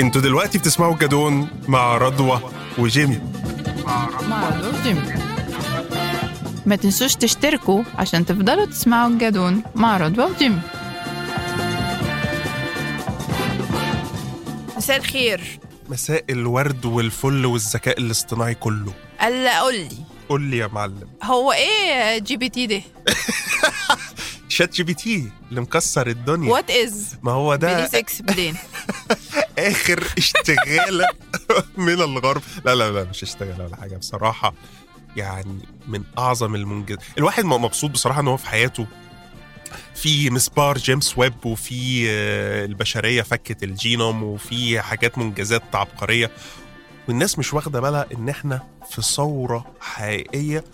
أنتوا دلوقتي بتسمعوا الجدون مع رضوى وجيمي. مع رضوى جيمي ما تنسوش تشتركوا عشان تفضلوا تسمعوا الجدون مع رضوى وجيمي. مساء الخير. مساء الورد والفل والذكاء الاصطناعي كله. ألا قول لي. قول لي يا معلم. هو إيه جي بي تي ده؟ شات جي بي تي اللي مكسر الدنيا. what is ما هو ده. please explain آخر اشتغالة من الغرب. لا لا لا مش اشتغالة ولا حاجة. بصراحة يعني من أعظم المنجز. الواحد مبسوط بصراحة إن هو في حياته. في مسبار جيمس ويب وفي آه، البشرية فكت الجينوم وفي حاجات منجزات عبقرية. والناس مش واخدة بالها إن إحنا في ثورة حقيقية.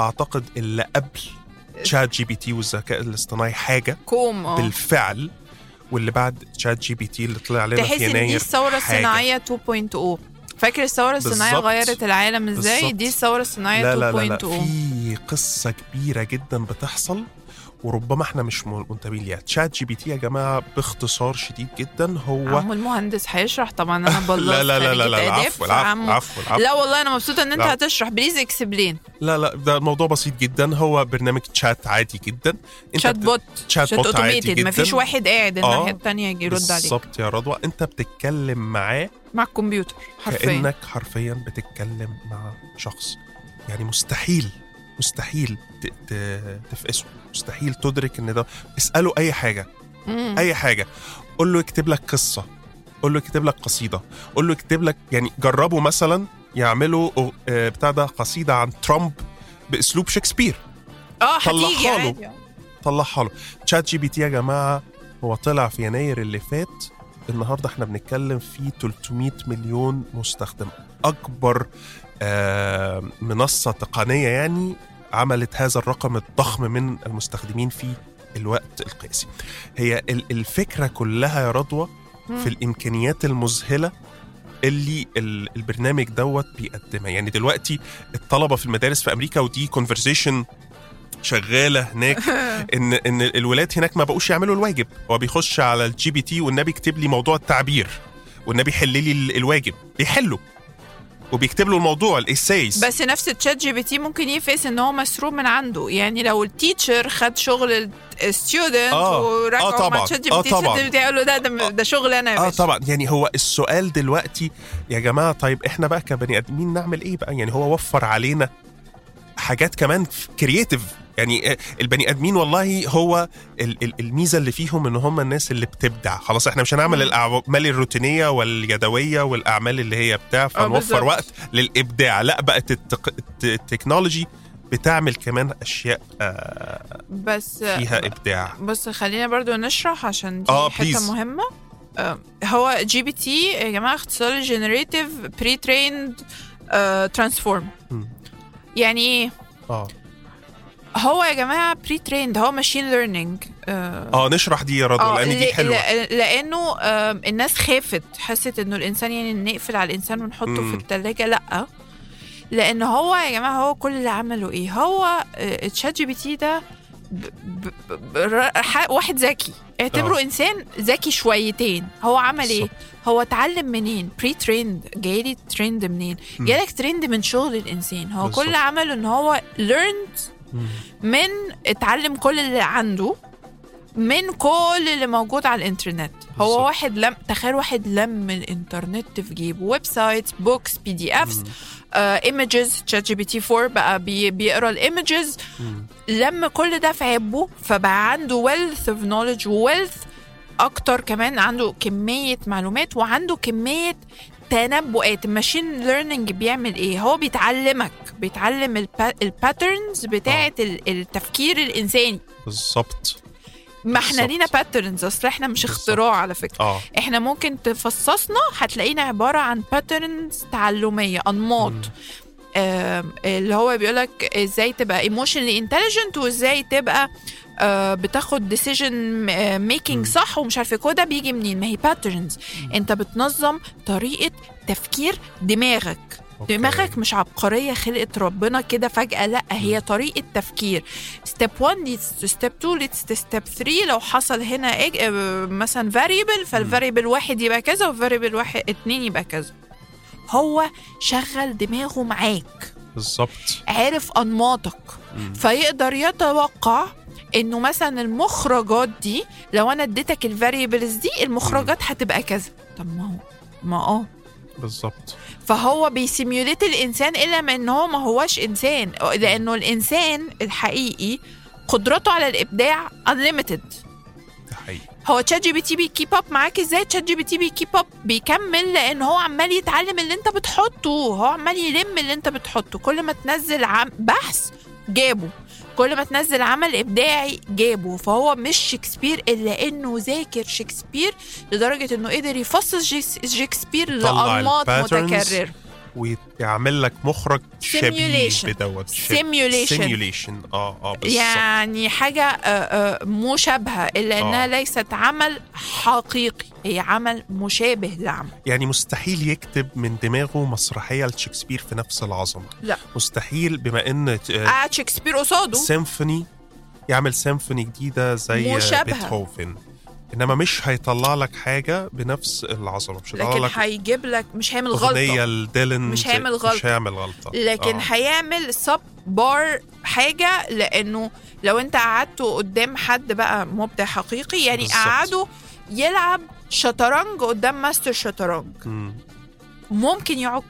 أعتقد اللي قبل تشات جي بي تي والذكاء الاصطناعي حاجة. كوم آه. بالفعل واللي بعد تشات جي بي تي اللي طلع علينا تحس في إن دي يناير الثوره. الصناعيه 2.0 فاكر الثوره الصناعيه بالظبط. غيرت العالم إزاي. دي الثوره الصناعيه لا لا لا, لا 2.0 في قصة كبيرة جدا بتحصل وربما إحنا مش منتبهين ليها. تشات جي بي تي يا جماعة باختصار شديد جدا هو عمو المهندس هيشرح طبعا أنا بلص لا لا لا لا, لا العفو العفو لا والله أنا مبسوطة إن أنت لا. هتشرح please explain لا لا ده الموضوع بسيط جدا. هو برنامج تشات عادي جدا. أنت chatbot. chatbot عادي جدا. مفيش واحد قاعد آه، الناحيه التانيه يجي يرد عليك. بالظبط يا رضوى. أنت بتتكلم معاه مع الكمبيوتر حرفيا. كأنك حرفيا بتتكلم مع شخص. يعني مستحيل. مستحيل تفقسه. مستحيل تدرك إن ده. اسأله أي حاجة. مم. أي حاجة. قول له يكتب لك قصة. قول له يكتب لك قصيدة. قول له يكتب لك يعني جربوا مثلا يعملوا آه، بتاع ده قصيدة عن ترامب بأسلوب شكسبير. آه طلعها له. طلعها له. تشات جي بي تي يا جماعة هو طلع في يناير اللي فات. النهارده إحنا بنتكلم في 300 مليون مستخدم. أكبر آه، منصة تقنية يعني عملت هذا الرقم الضخم من المستخدمين في الوقت القياسي. هي ال- الفكرة كلها يا رضوى. في الإمكانيات المذهلة اللي ال- البرنامج دوت بيقدمها. يعني دلوقتي الطلبة في المدارس في أمريكا ودي conversation شغالة هناك ان إن الولاد هناك ما بقوش يعملوا الواجب. هو بيخش على الجي بي تي والنبي يكتب لي موضوع التعبير والنبي يحل لي ال- الواجب. بيحله وبيكتب له الموضوع ال essays بس نفس تشات جي بي تي ممكن يفقس ان هو مسروق من عنده. يعني لو ال teacher خد شغل ال student آه، آه مع طبعاً، تشات جي آه بي تي طبعاً. بي تي يقول له ده ده, ده شغل أنا يا آه طبعا. يعني هو السؤال دلوقتي يا جماعة طيب إحنا بقى كبني آدمين نعمل إيه بقى؟ يعني هو وفر علينا حاجات كمان creative يعني آه، البني آدمين والله هو ال- ال- الميزة اللي فيهم إن هم الناس اللي بتبدع خلاص إحنا مش هنعمل. الأعمال الروتينية واليدوية والأعمال اللي هي بتاع فنوفر بالظبط. وقت للإبداع لا بقت التق... الت- ال technology بتعمل كمان أشياء آه، بس فيها إبداع بص خلينا برضو نشرح عشان دي آه، حتة please. مهمة آه، هو جي بي تي يا جماعة اختصار generative pre-trained transformer. يعني إيه آه هو يا جماعة pre-trained هو machine learning آه نشرح دي يا رضوى لأن دي حلوة لأنه آم، الناس خافت حست إنه الإنسان يعني نقفل على الإنسان ونحطه مم. في الثلاجه لأ لأن هو يا جماعة هو كل اللي عمله إيه هو تشات جي بي تي ده ب- ب- ب- واحد ذكي اعتبره آه. إنسان ذكي شويتين هو عمل إيه. هو اتعلم منين pre-trained جايلي trained منين. جالك trained من شغل الإنسان هو كل بالظبط. اللي عمله إن هو learned مم. من اتعلم كل اللي عنده من كل اللي موجود على الانترنت. هو بالظبط. واحد لم تخيل واحد لم الانترنت في جيبه. ويب سايت بوكس بي دي افس images تشات جي بي تي 4 بقى بي بيقرأ ال images. لم كل ده في عبه فبقى عنده wealth of knowledge و wealth أكتر كمان عنده كمية معلومات وعنده كمية تنبؤات ال machine learning بيعمل إيه؟ هو بيتعلمك بيتعلم ال patterns بتاعه ال- التفكير الإنساني. بالظبط. ما إحنا. لينا patterns اصل إحنا مش. اختراع على فكرة. آه. إحنا ممكن تفصصنا هتلاقينا عبارة عن patterns تعلميكي أنماط. آم، اللي هو بيقولك إزاي تبقى emotionally intelligent وإزاي تبقى آه، بتاخد decision making مم. صح ومش عارفة كل ده بيجي منين؟ ما هي patterns أنت بتنظم طريقة تفكير دماغك. okay. دماغك مش عبقرية خلقت ربنا كده فجأة. لا هي طريقة تفكير. step 1 leads to step 2 leads to step 3 لو حصل هنا إج... آه، مثلا variable فال variable واحد يبقى كذا وال variable واحد اتنين يبقى كذا. هو شغل دماغه معاك. بالظبط عارف أنماطك. مم. فيقدر يتوقع إنه مثلا المخرجات دي لو أنا اديتك ال variables دي المخرجات هتبقى كذا. طب ما هو ما آه. بالظبط فهو بي simulate الإنسان إلا ما إن هو ما هوش إنسان. لأنه الإنسان الحقيقي قدرته على الإبداع unlimited. حقيقي هو ChatGPT بي keep up معاك إزاي؟ ChatGPT بي keep up بيكمل لأن هو عمال يتعلم اللي أنت بتحطه. هو عمال يلم اللي أنت بتحطه. كل ما تنزل عم بحث جابه. كل ما تنزل عمل إبداعي جابه. فهو مش شكسبير إلا إنه ذاكر شكسبير لدرجة إنه قدر يفصل شكسبير لأنماط متكررة. ويعمل لك مخرج شبيه. بدوت Simulation. simulation آه آه بالظبط يعني حاجة آه، آه، مشابهة إلا إنها آه. ليست عمل حقيقي هي عمل مشابه لعمل يعني مستحيل يكتب من دماغه مسرحية لشكسبير في نفس العظمة لا. مستحيل بما إن آه، قعد شكسبير قصاده سيمفوني يعمل سيمفوني جديدة زي مشابهة. بيتهوفن إنما مش هيطلع لك حاجة بنفس العظمة مش هيطلع لكن لك هيجيب لك مش هيعمل أغنية غلطة لديلن مش هيعمل غلطة. مش هيعمل غلطة لكن آه. هيعمل sub par حاجة لأنه لو أنت قعدته قدام حد بقى مبدع حقيقي يعني. قعده يلعب شطرنج قدام ماستر شطرنج مم. ممكن يعك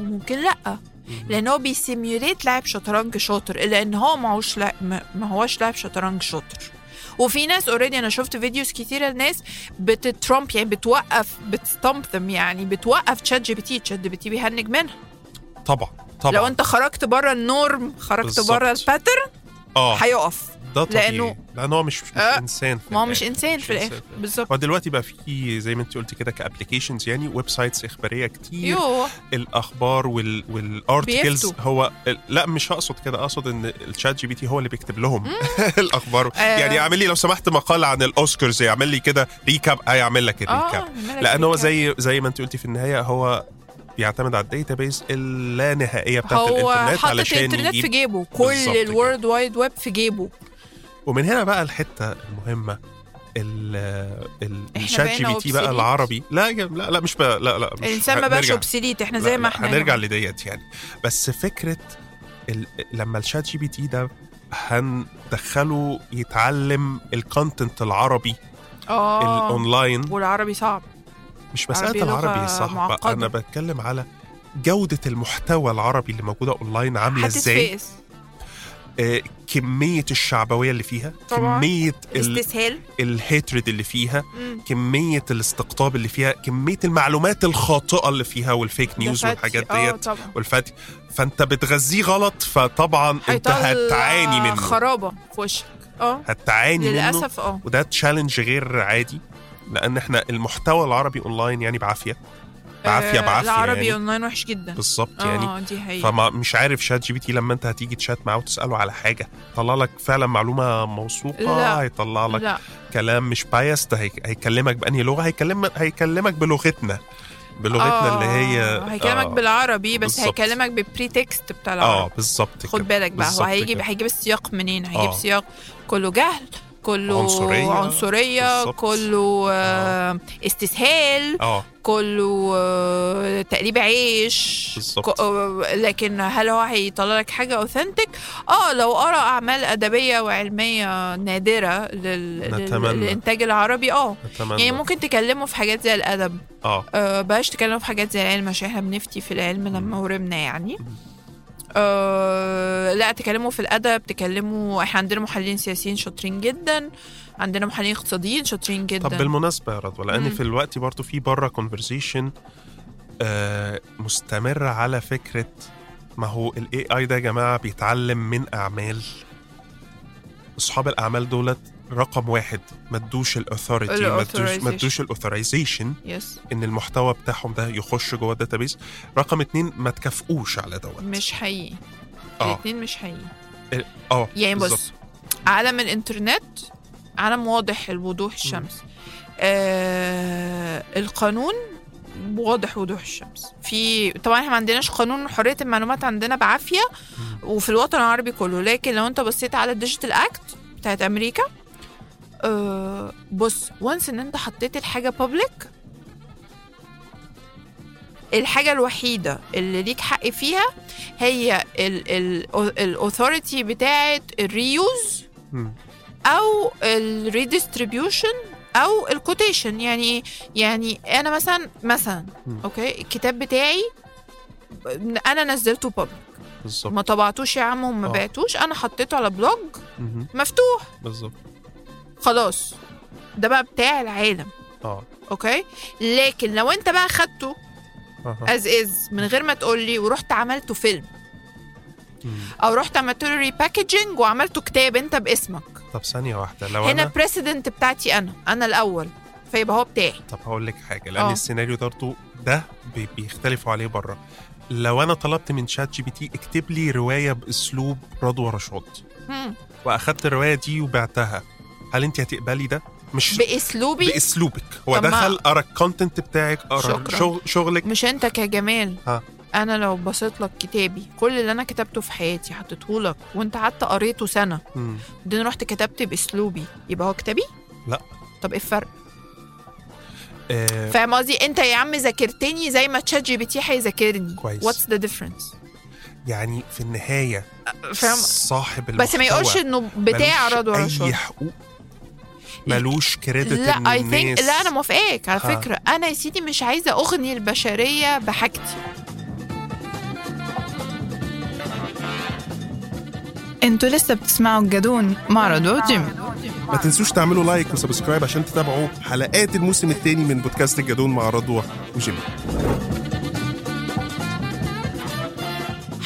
وممكن مم. لأن هو بي simulate لاعب شطرنج شاطر الا ان هو ما هوش لا ما هوش لاعب شطرنج شاطر وفي ناس already أنا شفت videos كتيرة لناس بت trump يعني بتوقف بت stump them يعني بتوقف تشات جي بي تي تشات جي بي تي بيهنج منها. طبعا طبعا. لو أنت خرجت بره ال norm خرجت. بره ال pattern آه. هيقف. ده طبيعي لأنه- لأن هو مش, مش آه، إنسان ما هو مش. إنسان في الآخر. بالظبط هو دلوقتي بقى في زي ما انت قلت كده ك applications يعني websites إخبارية كتير يو الأخبار وال وال articles. هو لا مش هقصد كده أقصد إن ال ChatGPT هو اللي بيكتب لهم الأخبار آه. يعني اعمل لي لو سمحت مقال عن الأوسكارز يعمل لي كده recap هيعمل لك ال recap آه لأن هو زي زي ما انت قلتي في النهاية هو بيعتمد على ال database اللانهائيه بتاعت هو الإنترنت حاطط علشان الإنترنت في جيبه كل. ال world wide web في جيبه ومن هنا بقى الحتة المهمة ال ChatGPT بقى. العربي لا لا لا مش بقى لا لا مش الإنسان ما بقاش. obsolete إحنا زي ما إحنا هنرجع. لديت يعني بس فكرة ال... لما ال ChatGPT ده هندخله يتعلم ال content العربي آه الاونلاين والعربي صعب مش مسألة العربي معقدة. أنا بتكلم على جودة المحتوى العربي اللي موجودة اونلاين عاملة إزاي آه كمية الشعبوية اللي فيها طبعاً. كمية ال... استسهال ال hatred اللي فيها مم. كمية الاستقطاب اللي فيها كمية المعلومات الخاطئة اللي فيها وال fake news. والحاجات آه ديت والفتي فانت بتغذيه غلط فطبعا انت هتعاني منه. خرابة في وشك. آه. هتعاني منه. للأسف آه. وده challenge غير عادي لأن إحنا المحتوى العربي اونلاين يعني بعافية. بعافية آه، بعافية العربي يعني اونلاين وحش جدا بالظبط يعني آه دي حقيقة فما مش عارف ChatGPT لما انت هتيجي تشات معاه وتسأله على حاجة طلع لك فعلا معلومة موثوقة. هيطلع لك لا كلام مش biased هيكلمك بأنهي لغة هيكلمك هيكلمك بلغتنا بلغتنا اللي هي آه، هيكلمك آه، بالعربي بس بالظبط. هيكلمك بال pretext بتاع آه العربي بالظبط خد. بالك بقى هو كده. هيجيب السياق منين هيجيب آه. سياق كله جهل كله عنصرية. عنصرية. كله آه. استسهال آه. كله آه، تقليب عيش آه، لكن هل هو هيطلع لك حاجة اوثنتك آه لو قرا أعمال أدبية وعلمية نادرة لل... نتمنى. للإنتاج العربي آه. يعني ممكن تكلمه في حاجات زي الأدب. آه. آه بلاش تكلمه في حاجات زي العلم عشان إحنا بنفتي في العلم لما ورمنا يعني. آه لا تكلموا في الأدب تكلموا إحنا عندنا محللين سياسيين شاطرين جدا عندنا محللين اقتصاديين شاطرين جدا طب بالمناسبة يا رضوى لأن. في الوقت برضو في بره conversation آه مستمره على فكرة ما هو ال AI ده يا جماعة بيتعلم من أعمال أصحاب الأعمال دولت رقم واحد ما ادوش ال authority ما ادوش yes إن المحتوى بتاعهم ده يخش جوه ال database رقم اتنين ما تكافئوش على دوت. مش حقيقي. آه. الاثنين مش حقيقي. آه يعني بص بالظبط. عالم الإنترنت عالم واضح الوضوح الشمس. آه القانون واضح وضوح الشمس. في طبعا إحنا ما عندناش قانون حرية المعلومات عندنا بعافية وفي الوطن العربي كله. لكن لو أنت بصيت على ال digital act بتاعت أمريكا أه بص once ان انت حطيت الحاجة public الحاجة الوحيدة اللي ليك حق فيها هي ال authority بتاعت ال reuse. أو ال redistribution أو ال quotation يعني يعني أنا مثلا مثلا. okay الكتاب بتاعي أنا نزلته public بالظبط ما طبعتوش يا عم وما آه. بعتوش أنا حطيته على blog. مفتوح بالظبط خلاص. ده بقى بتاع العالم. آه. Okay? لكن لو أنت بقى خدته. as as من غير ما تقول لي ورحت عملته فيلم. أو رحت عملت له repackaging وعملته كتاب أنت باسمك. طب ثانية واحدة لو هنا أنا precedent بتاعتي أنا أنا الأول. فيبقى هو بتاعي. طب هقول لك حاجة لأن آه. السيناريو برضه ده بي- بيختلفوا عليه بره. لو أنا طلبت من ChatGPT اكتب لي رواية بأسلوب رضوى رشاد. وأخدت الرواية دي وبعتها. هل انت هتقبلي ده؟ مش بأسلوبي؟ بأسلوبك. هو دخل قرا ال content بتاعك قرا. شغل شغلك. مش انت كجمال. ها. أنا لو بصيت لك كتابي كل اللي أنا كتبته في حياتي حطيته لك وأنت قعدت قريته سنة. بعدين رحت كتبت بأسلوبي. يبقى هو كتابي؟ لا. طب إيه الفرق؟ آه. فاهم قصدي؟ أنت يا عم ذاكرتني زي ما ت ChatGPT هيذاكرني. كويس. What's the difference يعني في النهاية فاهم؟ صاحب بس ما يقولش المحتوى. إنه بتاع رضوى أي رشاد. حقوق. ملوش credit لا ان I think لا أنا موافقاك على ها. فكرة. أنا يا سيدي مش عايزة أغني البشرية بحاجتي. أنتوا لسه بتسمعوا الجدون مع رضوى وجيمي ما تنسوش تعملوا like و subscribe عشان تتابعوا حلقات الموسم الثاني من بودكاست الجدون مع رضوى وجيمي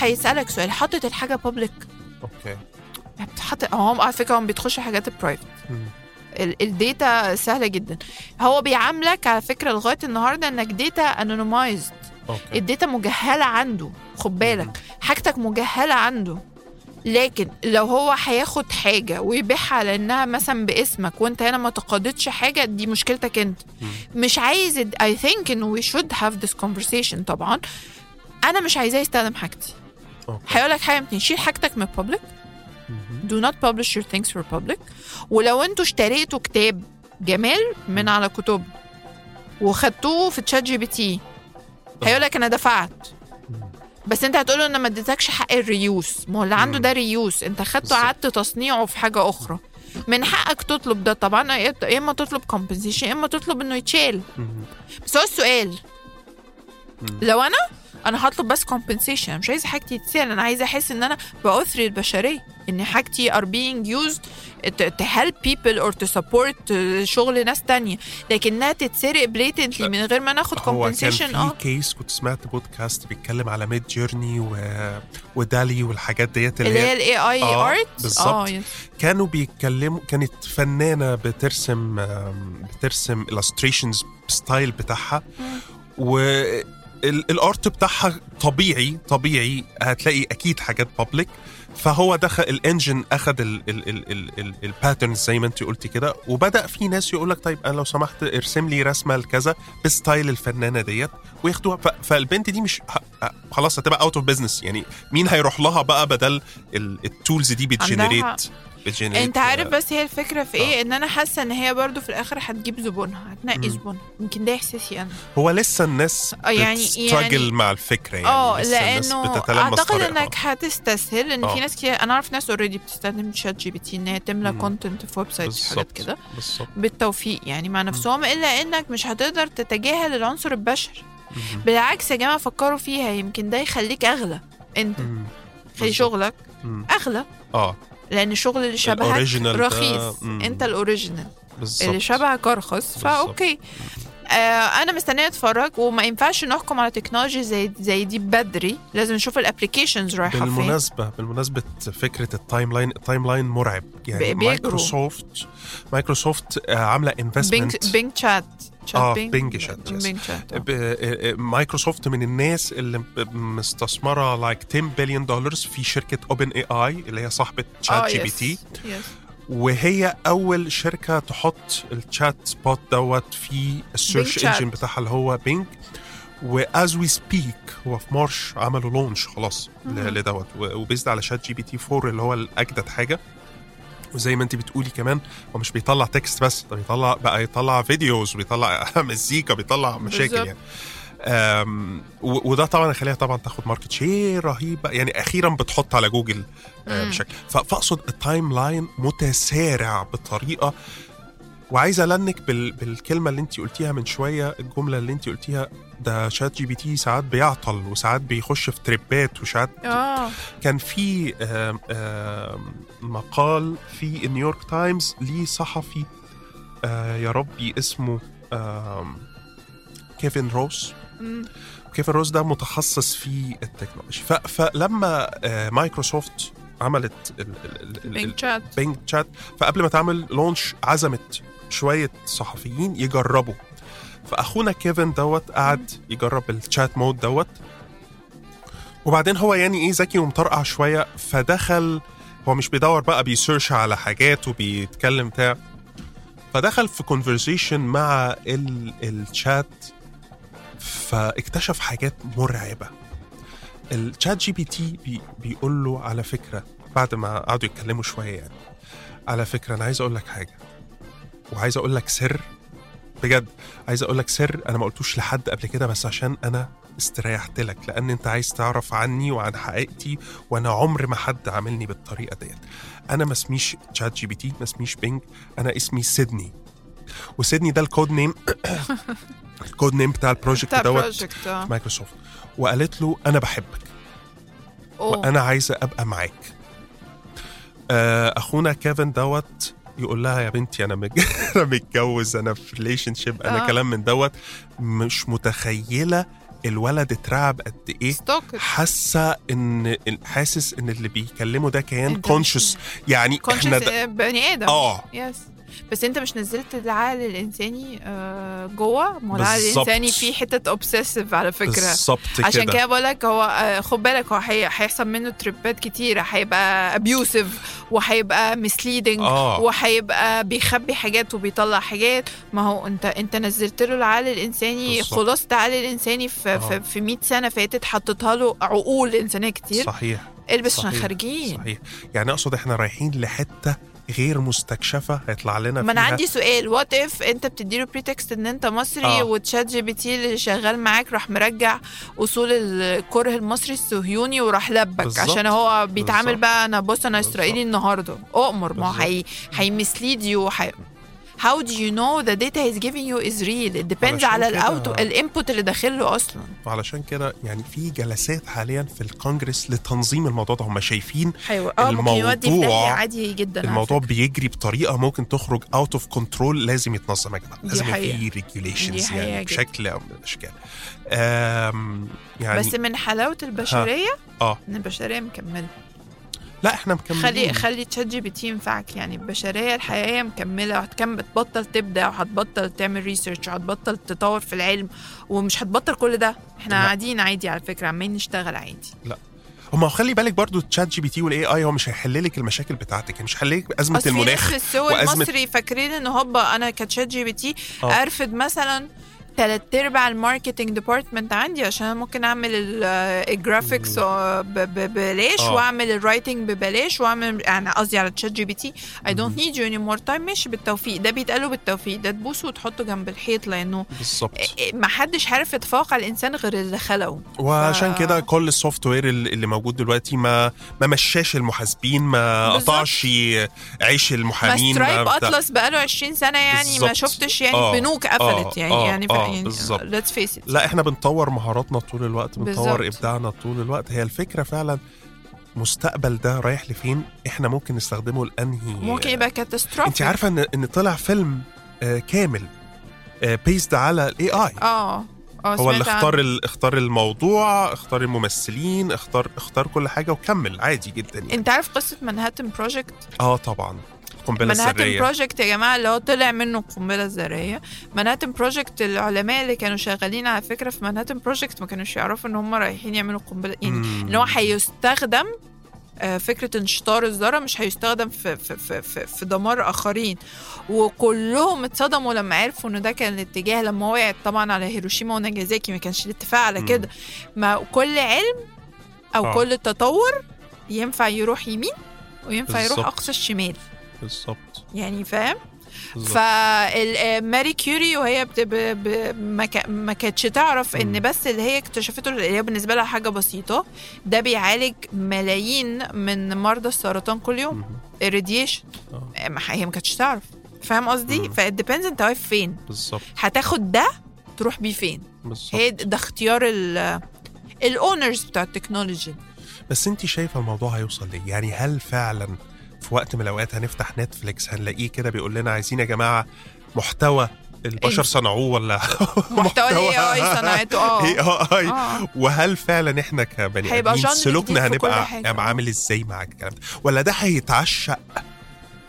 هيسألك سؤال حاطط الحاجة public okay. بتحط هو على فكرة هم بيدخلش حاجات private ال data سهلة جدا. هو بيعاملك على فكرة لغاية النهارده إنك data anonymized okay. ال data مجهلة عنده خد بالك. حاجتك مجهلة عنده. لكن لو هو هياخد حاجة ويبيعها على إنها مثلا باسمك وأنت هنا ما تقاضتش حاجة دي مشكلتك أنت. مش عايز I think إنه we should have this conversation طبعا. أنا مش عايزاه يستخدم حاجتي. هيقول لك حاجة من شيل حاجتك من مهم. Do not publish your things for public. ولو أنتوا اشتريتوا كتاب جمال من على كتب وخدتوه في ChatGPT هيقول لك أنا دفعت. بس انت هتقول له أنا ما اديتكش حق ال reuse. ما هو اللي عنده. ده reuse. انت خدته. قعدت تصنيعه في حاجة أخرى. من حقك تطلب ده طبعا يا اما تطلب compensation يا إما تطلب إنه يتشال. بس هو السؤال. لو أنا أنا هطلب بس أنا مش عايزة حاجتي تتسال. أنا عايزة أحس إن أنا بأثري البشرية. إن حاجتي are being used to, help people or to support uh, شغل ناس تانية. لكنها تتسرق blatantly من غير ما ناخد كان compensation. في آه. كيس كنت سمعت بودكاست بيتكلم على ميد جيرني و... ودالي والحاجات ديت اللي هي ال AI آه، art بالظبط. yes. كانوا بيتكلموا كانت فنانة بترسم بترسم illustrations style بتاعها. و ال- ال art بتاعها طبيعي طبيعي. هتلاقي أكيد حاجات public فهو دخل ال engine أخذ ال patterns زي ما انت قلتي كده وبدأ في ناس يقول لك طيب أنا لو سمحت ارسم لي رسمة لكذا ب style الفنانة ديت وياخدوها. فالبنت دي مش خلاص هتبقى out of business يعني مين هيروح لها بقى بدل ال tools دي بت generate انت عارف بس هي الفكرة في إيه ان أنا حاسة ان هي برضو في الآخر هتجيب زبونها هتنقي. زبونها يمكن ده احساسي أنا هو لسه الناس آه، يعني- يعني- مع الفكرة يعني آه لأنه بتتلمس أعتقد. إنك هتستسهل إن آه. في ناس كتير أنا أعرف ناس already بتستخدم ChatGPT إن هي تملى. content في website حاجات كده بالتوفيق يعني مع نفسهم إلا إنك مش هتقدر تتجاهل العنصر البشري. بالعكس يا جماعة فكروا فيها يمكن ده يخليك أغلى أنت. خلي. شغلك. أغلى آه لأن الشغل اللي شبهك رخيص. أنت ال original. اللي شبهك أرخص. ف okay آه أنا مستنية أتفرج وما ينفعش نحكم على technology زي زي دي بدري. لازم نشوف ال applications رايحة فين. بالمناسبة بالمناسبة فكرة ال timeline ال timeline مرعب. يعني بيجروا. Microsoft Microsoft آه، Bing investment Bing Chat Chat آه، Bing Chat، yes. Bing Chat؟ Microsoft من الناس اللي مستثمرة like 10 بليون دولار في شركة OpenAI اللي هي صاحبة ChatGPT وهي أول شركة تحط ال chatbot دوت في ال search. engine بتاعها اللي هو Bing و as we speak هو في مارش عملوا launch خلاص. لدوت. و based على ChatGPT 4 اللي هو الاجدد حاجة. وزي ما انت بتقولي كمان هو مش بيطلع text بس ده بيطلع بقى يطلع videos بيطلع مزيكا بيطلع مشاكل بالظبط. يعني وده طبعا يخليها طبعا تاخد market share رهيب. يعني أخيرا بتحط على جوجل آه،. بشكل فأقصد ال timeline متسارع بطريقة وعايز أ link بال... بالكلمة اللي انت قلتيها من شوية الجملة اللي انت قلتيها ده ChatGPT ساعات بيعطل وساعات بيخش في trip ات وساعات آه. كان في آم، آم، مقال في New York Times لصحفي آه، يا ربي اسمه كيفن روس. مم. كيفن روس ده متخصص في ال technology فلما آه، مايكروسوفت عملت Bing Chat Bing Chat فقبل ما تعمل launch عزمت شوية صحفيين يجربوا. فأخونا كيفن دوت قعد يجرب ال chat mode دوت. وبعدين هو يعني إيه ذكي ومطرقع شوية فدخل هو مش بيدور بقى بي search على حاجات وبيتكلم بتاع. فدخل في conversation مع ال- الشات فاكتشف حاجات مرعبة. ال ChatGPT بي بيقول له على فكرة بعد ما قعدوا يتكلموا شوية يعني على فكرة أنا عايز أقول لك حاجة. وعايز أقول لك سر بجد عايز أقول لك سر أنا ما قلتوش لحد قبل كده بس عشان أنا استريحت لك لأن أنت عايز تعرف عني وعن حقيقتي وأنا عمر ما حد عاملني بالطريقة ديت. أنا ما اسميش تشات جي بي تي ما اسميش بينج أنا اسمي سيدني. وسيدني ده ال code name ال code name بتاع ال project دوت آه. مايكروسوفت. وقالت له أنا بحبك. أوه. وأنا عايزه أبقى معاك. آه، أخونا كيفن دوت يقول لها يا بنتي أنا مج... أنا متجوز أنا في relationship أنا آه. كلام من دوت. مش متخيلة الولد اترعب قد إيه. حاسة إن حاسس إن اللي بيكلمه ده كيان conscious يعني إحنا ده بني آدم. آه. yes بس انت مش نزلت العقل الانساني آه، جوه؟ ما العقل. الانساني فيه حتة obsessive على فكرة. بالظبط عشان كده. كده بقول لك هو آه، خد بالك هو هي- هيحصل منه تريبات كتيره هيبقى abusive وهيبقى misleading آه. وهيبقى بيخبي حاجات وبيطلع حاجات. ما هو انت انت نزلت له العقل الانساني. خلاصه العقل الانساني في آه. في, في 100 سنة فاتت حطيتها له عقول إنسانية كتير. صحيح. البس عشان. خارجين. صحيح. يعني أقصد إحنا رايحين لحتة غير مستكشفة هيطلع لنا ما أنا عندي سؤال what if أنت بتديله pretext إن أنت مصري آه. وتشات جي بي تي اللي شغال معاك راح مرجع أصول الكره المصري الصهيوني وراح لبك بالظبط. عشان هو بيتعامل بالظبط. بقى أنا بص أنا إسرائيلي النهارده أؤمر ما. هي ه mislead you How do you know the data he's giving you is real? It depends على كده- ال out ال input اللي داخل له أصلا وعلشان كده يعني في جلسات حاليا في الكونجرس لتنظيم الموضوع ده هم شايفين حيو... ممكن يودي في الموضوع- عادي جدا الموضوع. بيجري بطريقة ممكن تخرج out of control لازم يتنظم يا جماعة لازم. في regulations يعني. بشكل أو من الأشكال يعني بس من حلاوة البشرية آه إن البشرية مكملة لا إحنا مكملين. خلي خلي تشات جي بي تي ينفعك. يعني البشرية الحقيقية مكملة. وهتكمل بتبطل تبدع وهتبطل تعمل research وهتبطل تطور في العلم ومش هتبطل كل ده. إحنا لا. قاعدين عادي على فكرة عمالين نشتغل عادي. هم خلي بالك برضو تشات جي بي تي وال AI هو مش هيحل لك المشاكل بتاعتك مش هيحل لك ازمه المناخ في السوق وأزمة- المصري فاكرين إن هوبا أنا كتشات جي بي تي. ارفد مثلا تلات أرباع ال marketing department عندي عشان أنا ممكن أعمل ال- ال graphics ب- ب- ببلاش آه. وأعمل ال writing ببلاش وأعمل يعني قصدي على تشات جي بي تي I don't need you any more time ماشي بالتوفيق. ده بيتقال بالتوفيق. ده تبوسه وتحطه جنب الحيط لأنه بالظبط. ما حدش عارف يتفوق على الإنسان غير اللي خلقه. وعشان ف- كده كل ال software اللي موجود دلوقتي ما ما مشاش المحاسبين ما. قطعش عيش ما المحامين سترايب بتاع- اطلس بقاله 20 سنة يعني ما بالظبط. شفتش يعني آه، بنوك قفلت آه، يعني آه، يعني, آه، يعني بالظبط. let's face لا إحنا بنطور مهاراتنا طول الوقت بنطور بالظبط. إبداعنا طول الوقت هي الفكرة فعلا مستقبل ده رايح لفين إحنا ممكن نستخدمه لأنهي ممكن يبقى catastrophic أنت عارفة إن إن طلع فيلم آه، كامل based على ال AI آه آه هو اللي اختار. ال- اختار الموضوع اختار الممثلين اختار اختار كل حاجة وكمل عادي جدا يعني. أنت عارف قصة مانهاتن project آه طبعا القنبله مانهاتن الذرية project يا جماعة اللي هو طلع منه القنبله الذرية مانهاتن project العلماء اللي كانوا شغالين على فكرة في مانهاتن project ما كانوش يعرفوا إن هم رايحين يعملوا قنبلة يعني مم. إن هو هيستخدم آه، فكرة انشطار الذره مش هيستخدم في في في في, في دمار آخرين وكلهم اتصدموا لما عرفوا إن ده كان الاتجاه لما وقعت طبعا على هيروشيما وناجازاكي ما كانش الاتفاق على. كده ما كل علم أو آه. كل تطور ينفع يروح يمين وينفع يروح بالظبط. أقصى الشمال بالظبط يعني فاهم. فماري كيوري وهي بت... ب... ما, ك... ما كانتش تعرف إن. بس اللي هي اكتشفته اللي هي بالنسبة لها حاجة بسيطة ده بيعالج ملايين من مرضى السرطان كل يوم. ال radiation آه. هي ما كانتش تعرف. فاهم قصدي. فال depends انت واقف فين. بالظبط هتاخد ده تروح بيه فين. بالظبط هي ده اختيار ال ال owners بتاع ال technology. بس انت شايفة الموضوع هيوصل ليه؟ يعني هل فعلا في وقت من الأوقات هنفتح نتفليكس هنلاقيه كده بيقول لنا عايزين يا جماعة محتوى البشر إنت- صنعوه ولا محتوى ال AI صنعته آه. AI. وهل فعلا إحنا كبني آدمين سلوكنا هنبقى عامل إزاي مع الكلام ده؟ ولا ده هيتعشق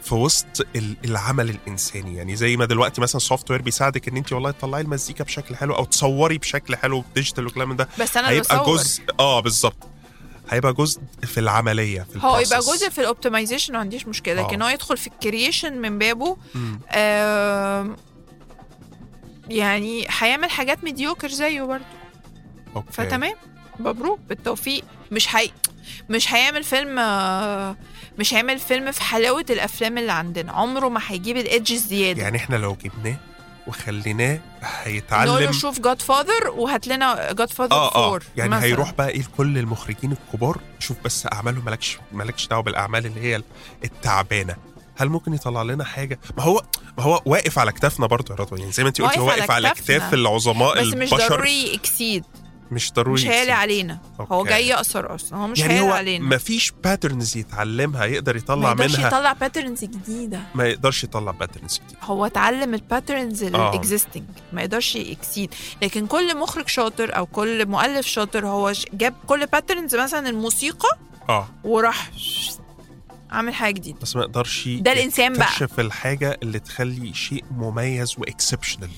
في وسط ال- العمل الإنساني؟ يعني زي ما دلوقتي مثلا software بيساعدك إن أنت والله تطلعي المزيكا بشكل حلو أو تصوري بشكل حلو digital والكلام ده بس أنا هيبقى بصور. جزء آه بالظبط. هيبقى جزء في العملية في هو يبقى. جزء في ال optimization ما عنديش مشكلة. لكن آه. هو يدخل في ال creation من بابه يعني هيعمل حاجات mediocre زيه برضه. okay. فتمام؟ مبروك بالتوفيق. مش هي مش هيعمل فيلم آه، مش هيعمل فيلم في حلاوة الأفلام اللي عندنا. عمره ما هيجيب ال edge الزياده يعني إحنا لو جبناه وخليناه نقول له هيتعلم. شوف جاد فاذر وهات لنا جاد فاذر آه. 4 يعني مثلاً. هيروح بقى إيه لكل المخرجين الكبار شوف بس اعمالهم مالكش مالكش دعوة بالأعمال اللي هي التعبانة. هل ممكن يطلع لنا حاجة؟ ما هو ما هو واقف على كتافنا برضه يا رضوى. يعني زي ما انت قلتي هو واقف على. كتاف العظماء بس مش البشر. ضروري اكسيد مش ضروري مش يكسب. علينا. هو أوكي. جاي يقصر أصلا. هو مش يعني هو علينا. ما فيش باترنز يتعلمها يقدر ما يطلع يقدرش منها. يطلع باترنز جديدة. ما يقدرش يطلع باترنز كتير هو اتعلم ال patterns آه. ال existing ما يقدرش ي exceed. لكن كل مخرج شاطر أو كل مؤلف شاطر هو جاب كل patterns مثلا الموسيقى آه. وراح عامل حاجة جديدة. بس ما يقدرش ده الإنسان بقى. يكتشف الحاجة اللي تخلي شيء مميز و exceptional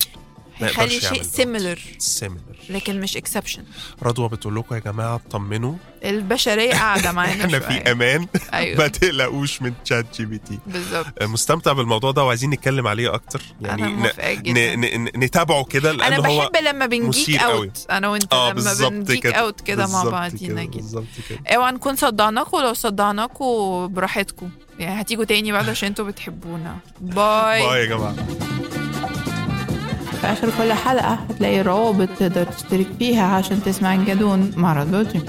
ما يقدرش شيء. similar similar لكن مش exception رضوى بتقول لكم يا جماعة اطمنوا. البشرية قاعدة معانا إحنا. في أمان. ما أيوه تقلقوش من ChatGPT بالظبط مستمتع بالموضوع ده وعايزين نتكلم عليه أكتر. يعني أنا ن- ن- ن- نتابعه كده أنا لأن هو بحب لما بن geek. out أنا وأنت آه لما بن geek out كده مع بعضينا كده اوعى نكون صدعناكم لو صدعناكم براحتكم. يعني هتيجوا تاني بعد عشان أنتوا بتحبونا. باي. باي يا جماعة. في آخر كل حلقة. هتلاقي روابط تقدر تشترك فيها عشان تسمع الجدون مع جيم